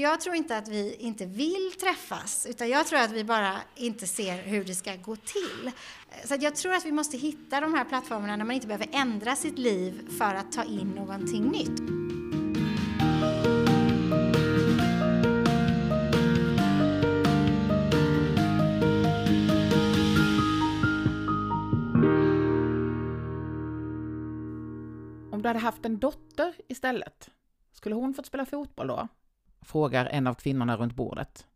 Jag tror inte att vi inte vill träffas, utan jag tror att vi bara inte ser hur det ska gå till. Så jag tror att vi måste hitta de här plattformarna där man inte behöver ändra sitt liv för att ta in någonting nytt. Om du hade haft en dotter istället, skulle hon fått spela fotboll då? Frågar en av kvinnorna runt bordet.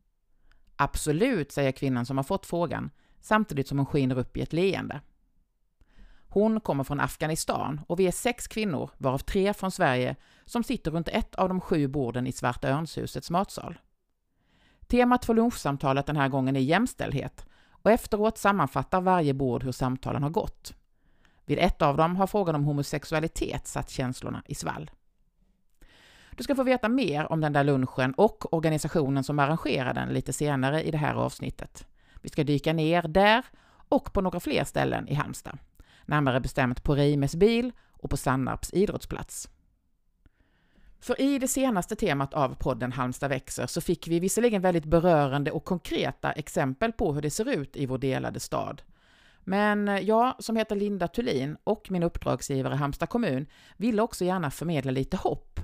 Absolut, säger kvinnan som har fått frågan, samtidigt som hon skiner upp i ett leende. Hon kommer från Afghanistan och vi är sex kvinnor, varav tre från Sverige, som sitter runt ett av de sju borden i Svarta Örnshusets matsal. Temat för lunchsamtalet den här gången är jämställdhet och efteråt sammanfattar varje bord hur samtalen har gått. Vid ett av dem har frågan om homosexualitet satt känslorna i svall. Du ska få veta mer om den där lunchen och organisationen som arrangerar den lite senare i det här avsnittet. Vi ska dyka ner där och på några fler ställen i Halmstad. Närmare bestämt på Reimes bil och på Sannarps idrottsplats. För i det senaste temat av podden Halmstad växer så fick vi visserligen väldigt berörande och konkreta exempel på hur det ser ut i vår delade stad. Men jag, som heter Linda Thulin, och min uppdragsgivare Halmstad kommun ville också gärna förmedla lite hopp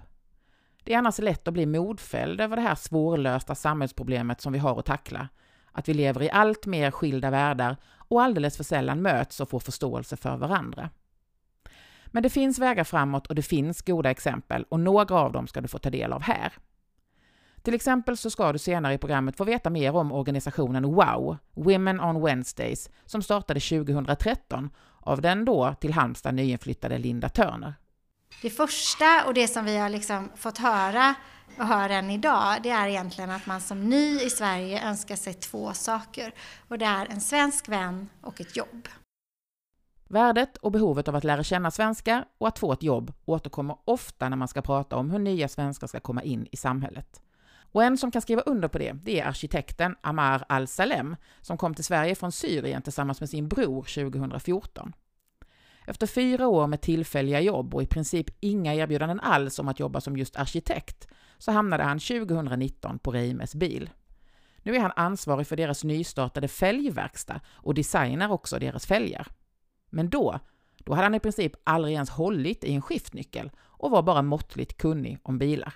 det är annars lätt att bli modfälld över det här svårlösta samhällsproblemet som vi har att tackla. Att vi lever i allt mer skilda världar och alldeles för sällan möts och får förståelse för varandra. Men det finns vägar framåt och det finns goda exempel och några av dem ska du få ta del av här. Till exempel så ska du senare i programmet få veta mer om organisationen WOW, Women on Wednesdays, som startade 2013 av den då till Halmstad nyinflyttade Linda Törner. Det första och det som vi har liksom fått höra och hör än idag, det är egentligen att man som ny i Sverige önskar sig två saker. Och det är en svensk vän och ett jobb. Värdet och behovet av att lära känna svenskar och att få ett jobb återkommer ofta när man ska prata om hur nya svenskar ska komma in i samhället. Och en som kan skriva under på det, det är arkitekten Amar Al-Salem, som kom till Sverige från Syrien tillsammans med sin bror 2014. Efter fyra år med tillfälliga jobb och i princip inga erbjudanden alls om att jobba som just arkitekt, så hamnade han 2019 på Reimes bil. Nu är han ansvarig för deras nystartade fälgverkstad och designar också deras fälgar. Men då, då hade han i princip aldrig ens hållit i en skiftnyckel och var bara måttligt kunnig om bilar.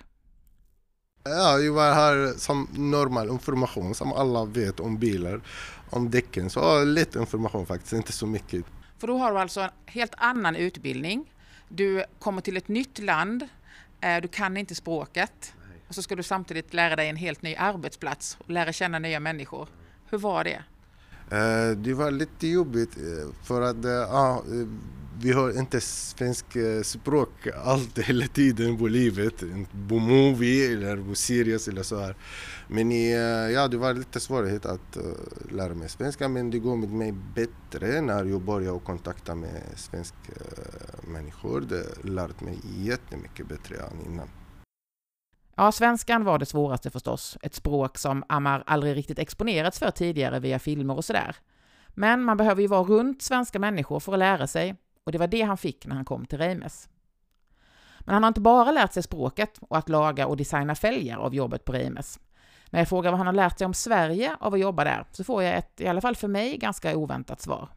Ja, jag var här som normal information som alla vet om bilar, om däcken. Så lite information faktiskt, inte så mycket. För då har du alltså en helt annan utbildning. Du kommer till ett nytt land, eh, du kan inte språket och så ska du samtidigt lära dig en helt ny arbetsplats och lära känna nya människor. Hur var det? Eh, det var lite jobbigt eh, för att ja, vi har inte svensk eh, språk allt hela tiden på livet, på movie eller på series eller så här. Men eh, ja, det var lite svårighet att eh, lära mig svenska men det går med mig bättre när jag börjar kontakta med svenska människor. Det lärt mig jättemycket bättre än innan. Ja, svenskan var det svåraste förstås. Ett språk som Amar aldrig riktigt exponerats för tidigare via filmer och sådär. Men man behöver ju vara runt svenska människor för att lära sig och det var det han fick när han kom till Reimes. Men han har inte bara lärt sig språket och att laga och designa fälgar av jobbet på Reimes. När jag frågar vad han har lärt sig om Sverige av att jobba där så får jag ett, i alla fall för mig, ganska oväntat svar.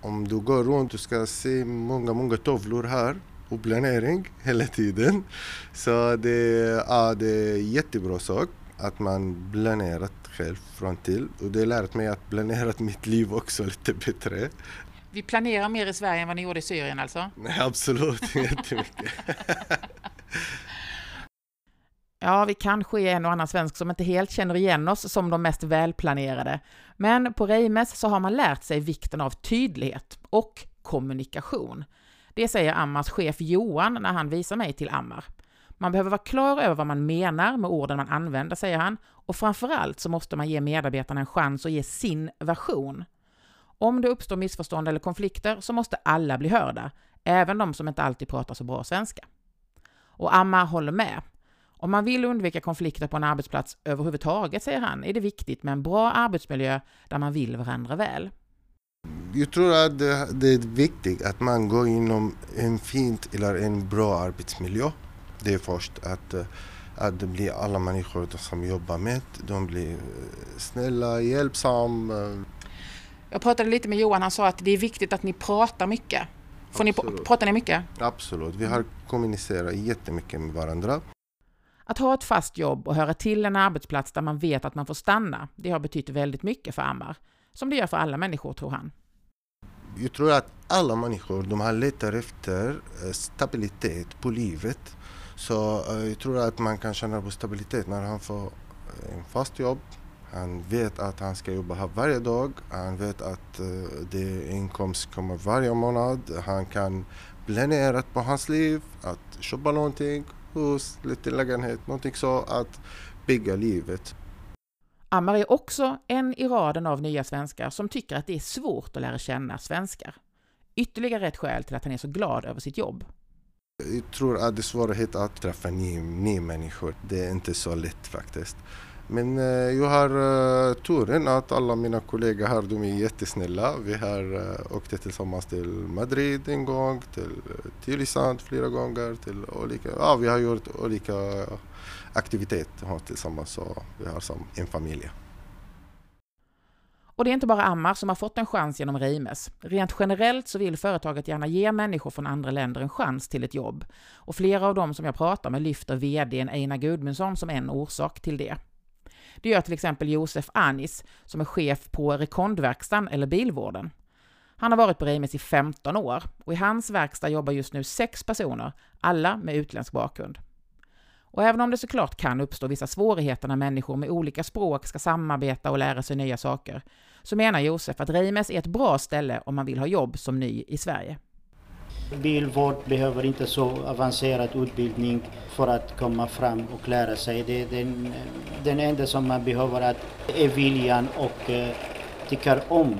Om du går runt du ska se många, många tavlor här och planering hela tiden. Så det, ja, det är en jättebra sak att man planerat själv från till och det har lärt mig att planera mitt liv också lite bättre. Vi planerar mer i Sverige än vad ni gjorde i Syrien alltså? Nej, absolut, jättemycket. Ja, vi kanske är en och annan svensk som inte helt känner igen oss som de mest välplanerade. Men på Reimes så har man lärt sig vikten av tydlighet och kommunikation. Det säger Ammars chef Johan när han visar mig till Ammar. Man behöver vara klar över vad man menar med orden man använder, säger han, och framförallt så måste man ge medarbetarna en chans att ge sin version. Om det uppstår missförstånd eller konflikter så måste alla bli hörda, även de som inte alltid pratar så bra svenska. Och Amma håller med. Om man vill undvika konflikter på en arbetsplats överhuvudtaget, säger han, är det viktigt med en bra arbetsmiljö där man vill varandra väl. Jag tror att det är viktigt att man går inom en fint eller en bra arbetsmiljö. Det är först att, eh, att det blir alla människor som jobbar med de blir eh, snälla, hjälpsamma. Jag pratade lite med Johan, han sa att det är viktigt att ni pratar mycket. Får ni, pratar ni mycket? Absolut, vi har kommunicerat jättemycket med varandra. Att ha ett fast jobb och höra till en arbetsplats där man vet att man får stanna, det har betytt väldigt mycket för Ammar. Som det gör för alla människor, tror han. Jag tror att alla människor, de har letar efter eh, stabilitet på livet. Så eh, jag tror att man kan känna på stabilitet när han får eh, en fast jobb. Han vet att han ska jobba här varje dag. Han vet att det inkomst kommer varje månad. Han kan planera på hans liv, att köpa någonting hus, lite lägenhet, någonting så att bygga livet. Ammar är också en i raden av nya svenskar som tycker att det är svårt att lära känna svenskar. Ytterligare ett skäl till att han är så glad över sitt jobb. Jag tror att det är svårighet att träffa nya, nya människor. Det är inte så lätt faktiskt. Men eh, jag har uh, turen att alla mina kollegor här, de är jättesnälla. Vi har uh, åkt tillsammans till Madrid en gång, till Tylösand flera gånger, till olika, ja vi har gjort olika aktiviteter tillsammans så vi har som en familj. Och det är inte bara Ammar som har fått en chans genom Reimes. Rent generellt så vill företaget gärna ge människor från andra länder en chans till ett jobb. Och flera av dem som jag pratar med lyfter VDn Einar Gudmundsson som en orsak till det. Det gör till exempel Josef Anis, som är chef på Rekondverkstan eller bilvården. Han har varit på Reimes i 15 år och i hans verkstad jobbar just nu sex personer, alla med utländsk bakgrund. Och även om det såklart kan uppstå vissa svårigheter när människor med olika språk ska samarbeta och lära sig nya saker, så menar Josef att Reimes är ett bra ställe om man vill ha jobb som ny i Sverige. Bilvård behöver inte så avancerad utbildning för att komma fram och lära sig. Det, den, den enda som man behöver är viljan och eh, tycker om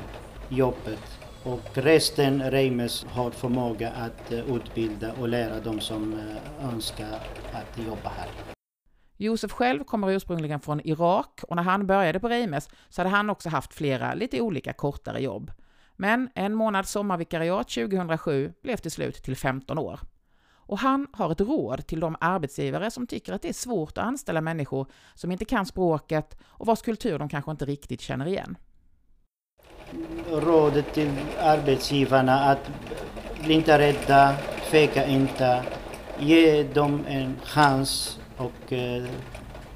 jobbet. Och resten, Reimes, har förmåga att eh, utbilda och lära de som eh, önskar att jobba här. Josef själv kommer ursprungligen från Irak och när han började på Reimes så hade han också haft flera lite olika kortare jobb. Men en månads sommarvikariat 2007 blev till slut till 15 år. Och han har ett råd till de arbetsgivare som tycker att det är svårt att anställa människor som inte kan språket och vars kultur de kanske inte riktigt känner igen. Rådet till arbetsgivarna att bli inte rädda, tveka inte, ge dem en chans och eh,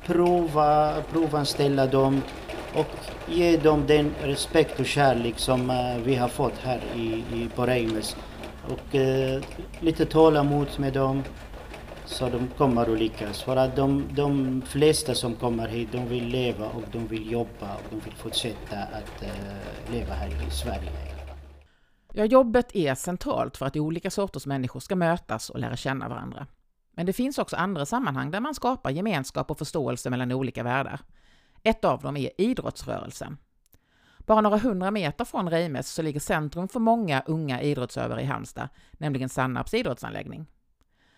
prova, provanställa dem och ge dem den respekt och kärlek som eh, vi har fått här i, i, på Reimers. Och eh, lite tålamod med dem så de kommer att lyckas. För att de, de flesta som kommer hit, de vill leva och de vill jobba och de vill fortsätta att eh, leva här i Sverige. Ja, jobbet är centralt för att olika sorters människor ska mötas och lära känna varandra. Men det finns också andra sammanhang där man skapar gemenskap och förståelse mellan olika världar. Ett av dem är idrottsrörelsen. Bara några hundra meter från Reimes så ligger centrum för många unga idrottsövare i Halmstad, nämligen Sannarps idrottsanläggning.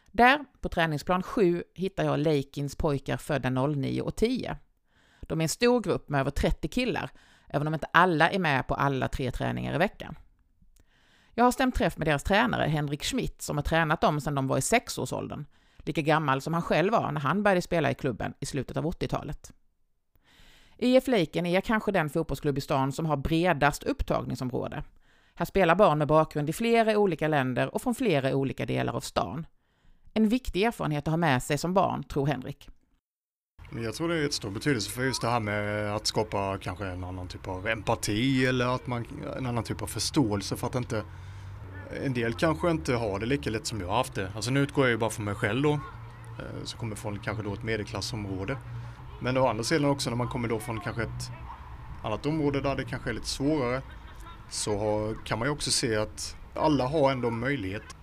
Där, på träningsplan 7, hittar jag Leikins pojkar födda 09 och 10. De är en stor grupp med över 30 killar, även om inte alla är med på alla tre träningar i veckan. Jag har stämt träff med deras tränare Henrik Schmidt som har tränat dem sedan de var i sexårsåldern, lika gammal som han själv var när han började spela i klubben i slutet av 80-talet. IF Laken är kanske den fotbollsklubb i stan som har bredast upptagningsområde. Här spelar barn med bakgrund i flera olika länder och från flera olika delar av stan. En viktig erfarenhet att ha med sig som barn, tror Henrik. Jag tror det är ett stor betydelse för just det här med att skapa kanske en annan typ av empati eller att man, en annan typ av förståelse för att inte en del kanske inte har det lika lätt som jag har haft det. Alltså nu utgår jag ju bara från mig själv då, eh, som kommer från kanske då ett medelklassområde. Men å andra sidan också när man kommer då från kanske ett annat område där det kanske är lite svårare så kan man ju också se att alla har ändå möjlighet.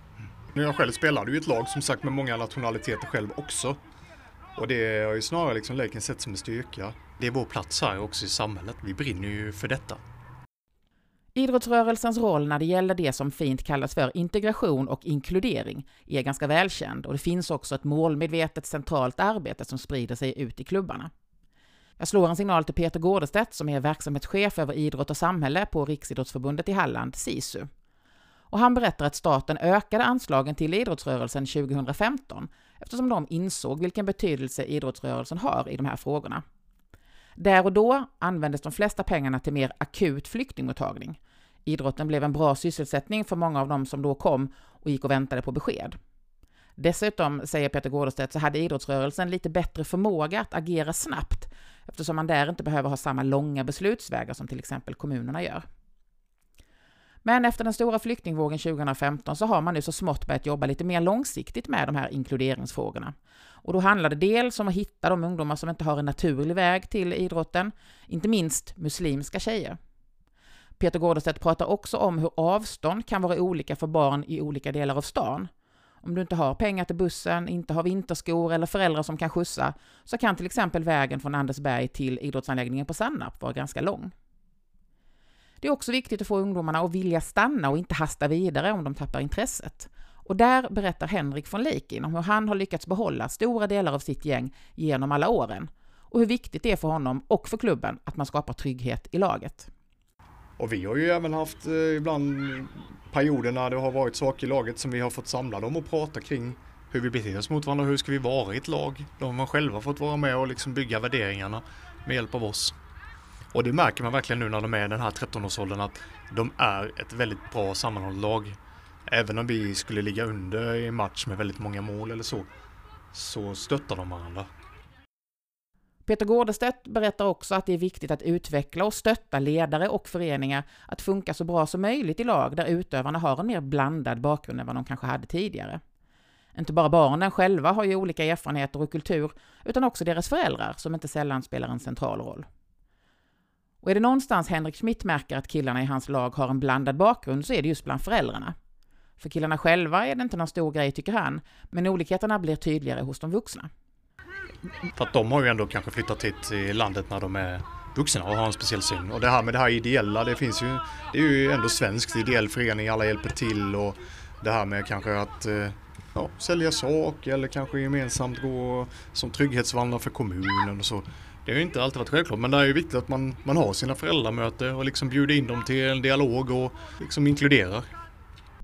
När jag själv spelade ju ett lag som sagt med många nationaliteter själv också. Och det har ju snarare liksom leken sett som en styrka. Det är vår plats här också i samhället. Vi brinner ju för detta. Idrottsrörelsens roll när det gäller det som fint kallas för integration och inkludering är ganska välkänd och det finns också ett målmedvetet centralt arbete som sprider sig ut i klubbarna. Jag slår en signal till Peter Gårdestedt som är verksamhetschef över idrott och samhälle på Riksidrottsförbundet i Halland, SISU. Och han berättar att staten ökade anslagen till idrottsrörelsen 2015 eftersom de insåg vilken betydelse idrottsrörelsen har i de här frågorna. Där och då användes de flesta pengarna till mer akut flyktingmottagning. Idrotten blev en bra sysselsättning för många av dem som då kom och gick och väntade på besked. Dessutom, säger Peter Gårdestedt, så hade idrottsrörelsen lite bättre förmåga att agera snabbt, eftersom man där inte behöver ha samma långa beslutsvägar som till exempel kommunerna gör. Men efter den stora flyktingvågen 2015 så har man nu så smått börjat jobba lite mer långsiktigt med de här inkluderingsfrågorna. Och då handlar det dels om att hitta de ungdomar som inte har en naturlig väg till idrotten, inte minst muslimska tjejer. Peter Gårdestedt pratar också om hur avstånd kan vara olika för barn i olika delar av stan. Om du inte har pengar till bussen, inte har vinterskor eller föräldrar som kan skjutsa, så kan till exempel vägen från Andersberg till idrottsanläggningen på Sannarp vara ganska lång. Det är också viktigt att få ungdomarna att vilja stanna och inte hasta vidare om de tappar intresset. Och där berättar Henrik von Leikin om hur han har lyckats behålla stora delar av sitt gäng genom alla åren och hur viktigt det är för honom och för klubben att man skapar trygghet i laget. Och vi har ju även haft eh, ibland perioder när det har varit saker i laget som vi har fått samla dem och prata kring hur vi beter oss mot varandra, hur ska vi vara i ett lag? De har själva fått vara med och liksom bygga värderingarna med hjälp av oss. Och det märker man verkligen nu när de är i den här 13-årsåldern att de är ett väldigt bra sammanhållet lag. Även om vi skulle ligga under i match med väldigt många mål eller så, så stöttar de varandra. Peter Gårdestedt berättar också att det är viktigt att utveckla och stötta ledare och föreningar att funka så bra som möjligt i lag där utövarna har en mer blandad bakgrund än vad de kanske hade tidigare. Inte bara barnen själva har ju olika erfarenheter och kultur, utan också deras föräldrar som inte sällan spelar en central roll. Och är det någonstans Henrik Schmidt märker att killarna i hans lag har en blandad bakgrund så är det just bland föräldrarna. För killarna själva är det inte någon stor grej tycker han, men olikheterna blir tydligare hos de vuxna. För att de har ju ändå kanske flyttat hit till landet när de är vuxna och har en speciell syn. Och det här med det här ideella, det finns ju, det är ju ändå svenskt, ideell förening, alla hjälper till och det här med kanske att eh, ja, sälja sak eller kanske gemensamt gå som trygghetsvandrare för kommunen och så. Det har ju inte alltid varit självklart men det är ju viktigt att man, man har sina föräldramöten och liksom bjuder in dem till en dialog och liksom inkluderar.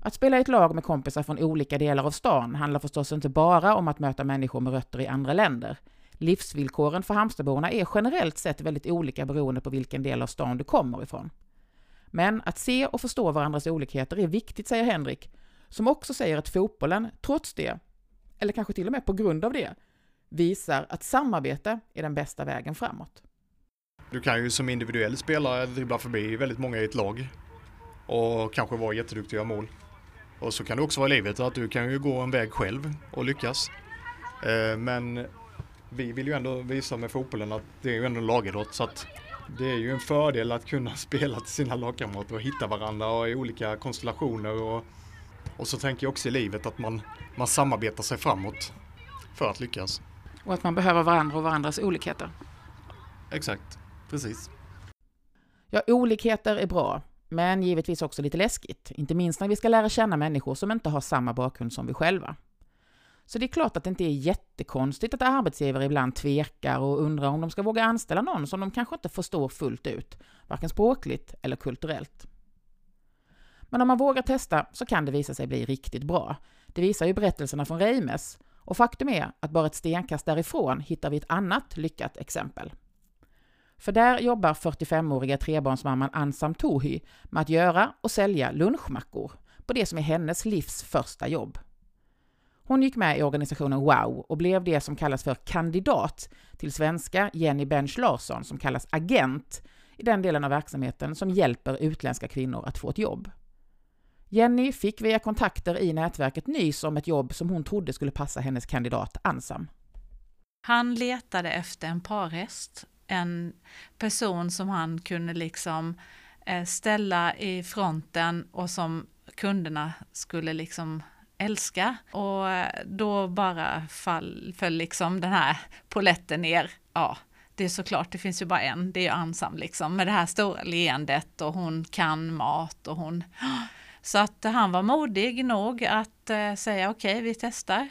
Att spela i ett lag med kompisar från olika delar av stan handlar förstås inte bara om att möta människor med rötter i andra länder. Livsvillkoren för Halmstadborna är generellt sett väldigt olika beroende på vilken del av stan du kommer ifrån. Men att se och förstå varandras olikheter är viktigt, säger Henrik, som också säger att fotbollen, trots det, eller kanske till och med på grund av det, visar att samarbete är den bästa vägen framåt. Du kan ju som individuell spelare dribbla förbi väldigt många i ett lag och kanske vara jätteduktig och mål. Och så kan det också vara i livet att du kan ju gå en väg själv och lyckas. Eh, men vi vill ju ändå visa med fotbollen att det är ju ändå en lagidrott så att det är ju en fördel att kunna spela till sina lagkamrater och hitta varandra och i olika konstellationer och, och så tänker jag också i livet att man, man samarbetar sig framåt för att lyckas. Och att man behöver varandra och varandras olikheter. Exakt, precis. Ja, olikheter är bra, men givetvis också lite läskigt. Inte minst när vi ska lära känna människor som inte har samma bakgrund som vi själva. Så det är klart att det inte är jättekonstigt att arbetsgivare ibland tvekar och undrar om de ska våga anställa någon som de kanske inte förstår fullt ut, varken språkligt eller kulturellt. Men om man vågar testa så kan det visa sig bli riktigt bra. Det visar ju berättelserna från Reimes och faktum är att bara ett stenkast därifrån hittar vi ett annat lyckat exempel. För där jobbar 45-åriga trebarnsmamman Ansam Tohy med att göra och sälja lunchmackor på det som är hennes livs första jobb. Hon gick med i organisationen WOW och blev det som kallas för kandidat till svenska Jenny Bench Larsson som kallas agent i den delen av verksamheten som hjälper utländska kvinnor att få ett jobb. Jenny fick via kontakter i nätverket nys om ett jobb som hon trodde skulle passa hennes kandidat Ansam. Han letade efter en parhäst, en person som han kunde liksom eh, ställa i fronten och som kunderna skulle liksom älska. Och eh, då bara fall, föll liksom den här poletten ner. Ja, det är såklart, det finns ju bara en, det är ju Ansam liksom, med det här stora leendet och hon kan mat och hon så att han var modig nog att eh, säga okej, okay, vi testar.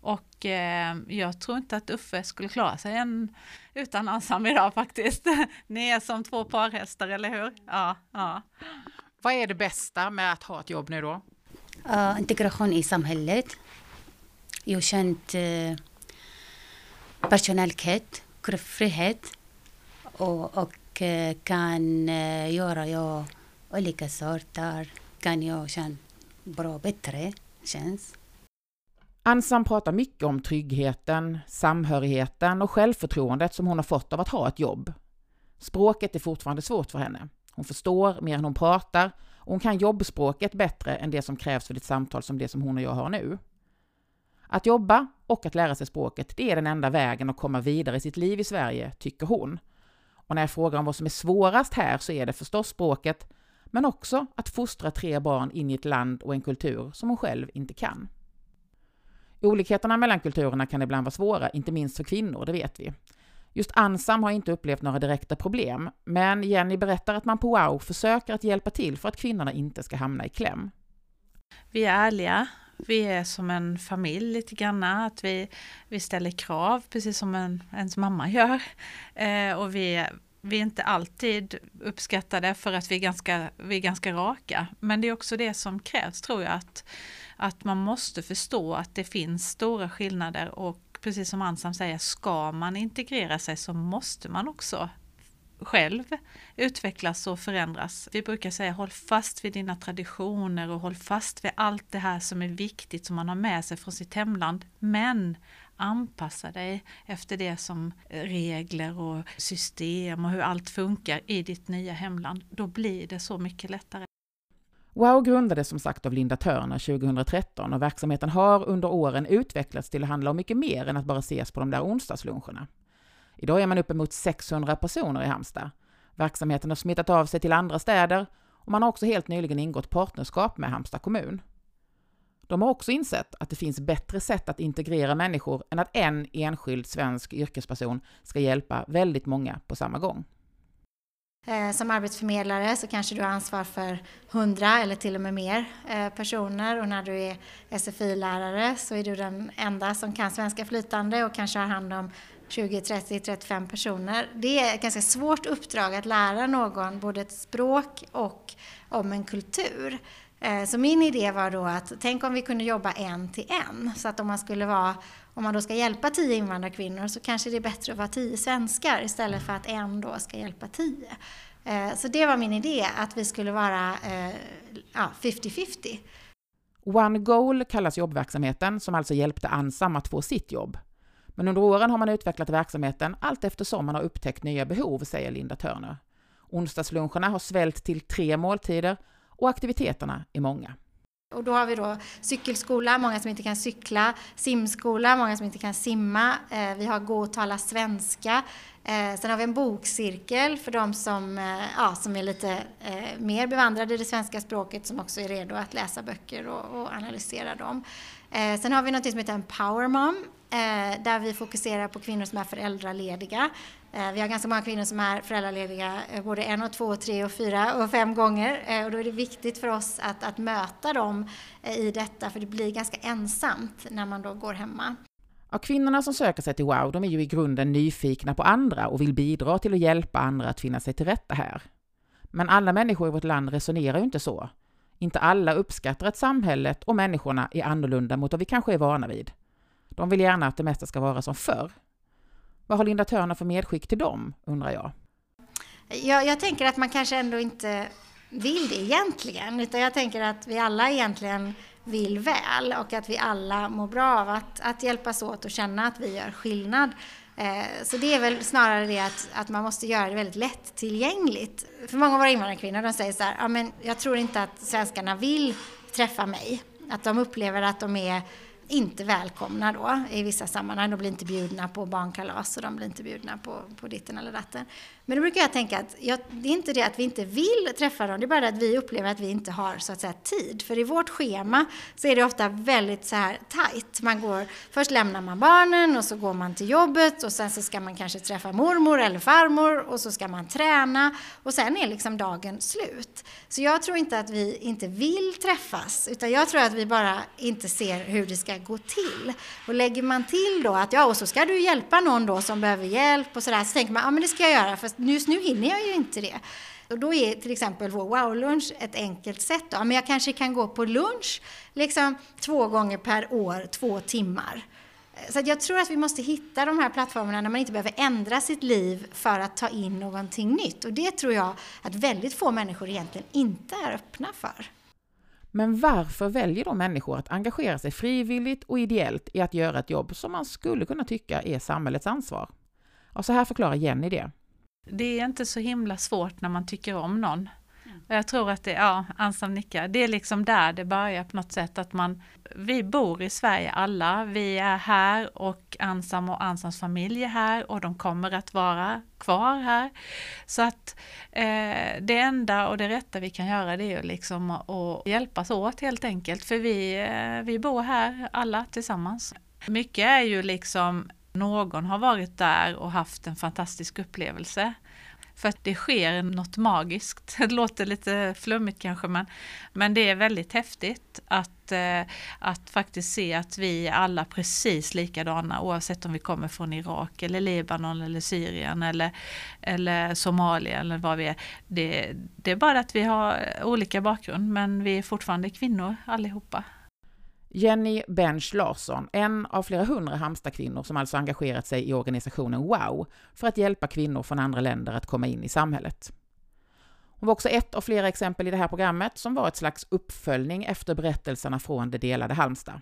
Och eh, jag tror inte att Uffe skulle klara sig en, utan Ansam idag faktiskt. Ni är som två parhästar, eller hur? Ja, ja. Vad är det bästa med att ha ett jobb nu då? uh, integration i samhället. Jag känt uh, personalkhet, gruppfrihet och, och uh, kan uh, göra jag olika sorter. Kan jag känna bra, bättre känns. Ansam pratar mycket om tryggheten, samhörigheten och självförtroendet som hon har fått av att ha ett jobb. Språket är fortfarande svårt för henne. Hon förstår mer än hon pratar och hon kan jobbspråket bättre än det som krävs för ett samtal som det som hon och jag har nu. Att jobba och att lära sig språket, det är den enda vägen att komma vidare i sitt liv i Sverige, tycker hon. Och när jag frågar om vad som är svårast här så är det förstås språket, men också att fostra tre barn in i ett land och en kultur som hon själv inte kan. Olikheterna mellan kulturerna kan ibland vara svåra, inte minst för kvinnor, det vet vi. Just Ansam har inte upplevt några direkta problem, men Jenny berättar att man på Wow försöker att hjälpa till för att kvinnorna inte ska hamna i kläm. Vi är ärliga, vi är som en familj lite grann, att vi, vi ställer krav precis som en, ens mamma gör. Eh, och vi, vi är inte alltid uppskattade för att vi är, ganska, vi är ganska raka. Men det är också det som krävs tror jag, att, att man måste förstå att det finns stora skillnader och precis som Ansam säger, ska man integrera sig så måste man också själv utvecklas och förändras. Vi brukar säga håll fast vid dina traditioner och håll fast vid allt det här som är viktigt som man har med sig från sitt hemland. Men anpassa dig efter det som eh, regler och system och hur allt funkar i ditt nya hemland. Då blir det så mycket lättare. Wow grundades som sagt av Linda Törner 2013 och verksamheten har under åren utvecklats till att handla om mycket mer än att bara ses på de där onsdagsluncherna. Idag är man uppemot 600 personer i Halmstad. Verksamheten har smittat av sig till andra städer och man har också helt nyligen ingått partnerskap med Halmstad kommun. De har också insett att det finns bättre sätt att integrera människor än att en enskild svensk yrkesperson ska hjälpa väldigt många på samma gång. Eh, som arbetsförmedlare så kanske du har ansvar för 100 eller till och med mer eh, personer och när du är SFI-lärare så är du den enda som kan svenska flytande och kanske har hand om 20, 30, 35 personer. Det är ett ganska svårt uppdrag att lära någon både ett språk och om en kultur. Eh, så min idé var då att tänk om vi kunde jobba en till en. Så att om man skulle vara, om man då ska hjälpa tio invandrarkvinnor så kanske det är bättre att vara tio svenskar istället för att en då ska hjälpa tio. Eh, så det var min idé, att vi skulle vara eh, 50-50. One Goal kallas jobbverksamheten som alltså hjälpte Ansam att få sitt jobb. Men under åren har man utvecklat verksamheten allt eftersom man har upptäckt nya behov, säger Linda Törner. Onsdagsluncherna har svällt till tre måltider och aktiviteterna är många. Och då har vi då cykelskola, många som inte kan cykla, simskola, många som inte kan simma, eh, vi har gå och tala svenska, eh, sen har vi en bokcirkel för de som, eh, ja, som är lite mer bevandrade i det svenska språket som också är redo att läsa böcker och, och analysera dem. Sen har vi något som heter Empower Mom Eh, där vi fokuserar på kvinnor som är föräldralediga. Eh, vi har ganska många kvinnor som är föräldralediga eh, både en och två och tre och fyra och fem gånger eh, och då är det viktigt för oss att, att möta dem eh, i detta för det blir ganska ensamt när man då går hemma. Ja, kvinnorna som söker sig till WOW, de är ju i grunden nyfikna på andra och vill bidra till att hjälpa andra att finna sig till rätta här. Men alla människor i vårt land resonerar ju inte så. Inte alla uppskattar att samhället och människorna är annorlunda mot vad vi kanske är vana vid. De vill gärna att det mesta ska vara som förr. Vad har Linda Törner för medskick till dem, undrar jag? jag? Jag tänker att man kanske ändå inte vill det egentligen, utan jag tänker att vi alla egentligen vill väl och att vi alla mår bra av att, att hjälpas åt och känna att vi gör skillnad. Eh, så det är väl snarare det att, att man måste göra det väldigt lättillgängligt. För många av våra invandrarkvinnor de säger så här, ja, men jag tror inte att svenskarna vill träffa mig. Att de upplever att de är inte välkomna då i vissa sammanhang. De blir inte bjudna på barnkalas och de blir inte bjudna på, på ditten eller datten. Men då brukar jag tänka att jag, det är inte det att vi inte vill träffa dem, det är bara det att vi upplever att vi inte har så att säga tid. För i vårt schema så är det ofta väldigt så här tajt. Man går, först lämnar man barnen och så går man till jobbet och sen så ska man kanske träffa mormor eller farmor och så ska man träna och sen är liksom dagen slut. Så jag tror inte att vi inte vill träffas utan jag tror att vi bara inte ser hur det ska gå till. Och lägger man till då att ja, och så ska du hjälpa någon då som behöver hjälp och sådär, så tänker man ja, men det ska jag göra, för just nu hinner jag ju inte det. Och då är till exempel vår wow-lunch ett enkelt sätt. Då. Men jag kanske kan gå på lunch liksom två gånger per år, två timmar. Så jag tror att vi måste hitta de här plattformarna när man inte behöver ändra sitt liv för att ta in någonting nytt. Och det tror jag att väldigt få människor egentligen inte är öppna för. Men varför väljer då människor att engagera sig frivilligt och ideellt i att göra ett jobb som man skulle kunna tycka är samhällets ansvar? Och så här förklarar Jenny det. Det är inte så himla svårt när man tycker om någon. Och jag tror att det, ja, Ansam nickar, det är liksom där det börjar på något sätt att man, vi bor i Sverige alla, vi är här och Ansam och Ansams familj är här och de kommer att vara kvar här. Så att eh, det enda och det rätta vi kan göra det är liksom att hjälpas åt helt enkelt, för vi, eh, vi bor här alla tillsammans. Mycket är ju liksom någon har varit där och haft en fantastisk upplevelse. För att det sker något magiskt. Det låter lite flummigt kanske men, men det är väldigt häftigt att, eh, att faktiskt se att vi är alla precis likadana oavsett om vi kommer från Irak eller Libanon eller Syrien eller, eller Somalia eller vad vi är. Det, det är bara att vi har olika bakgrund men vi är fortfarande kvinnor allihopa. Jenny Bench Larsson, en av flera hundra Halmstadkvinnor som alltså engagerat sig i organisationen WOW för att hjälpa kvinnor från andra länder att komma in i samhället. Hon var också ett av flera exempel i det här programmet som var ett slags uppföljning efter berättelserna från det delade Halmstad.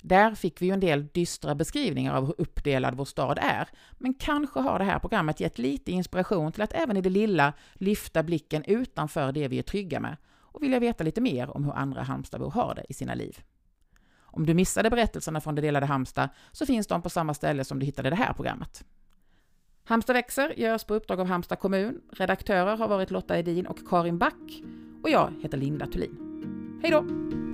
Där fick vi ju en del dystra beskrivningar av hur uppdelad vår stad är, men kanske har det här programmet gett lite inspiration till att även i det lilla lyfta blicken utanför det vi är trygga med och vilja veta lite mer om hur andra Halmstadbor har det i sina liv. Om du missade berättelserna från det delade Halmstad så finns de på samma ställe som du hittade det här programmet. Halmstad växer görs på uppdrag av Halmstad kommun. Redaktörer har varit Lotta Edin och Karin Back. Och jag heter Linda Thulin. Hej då!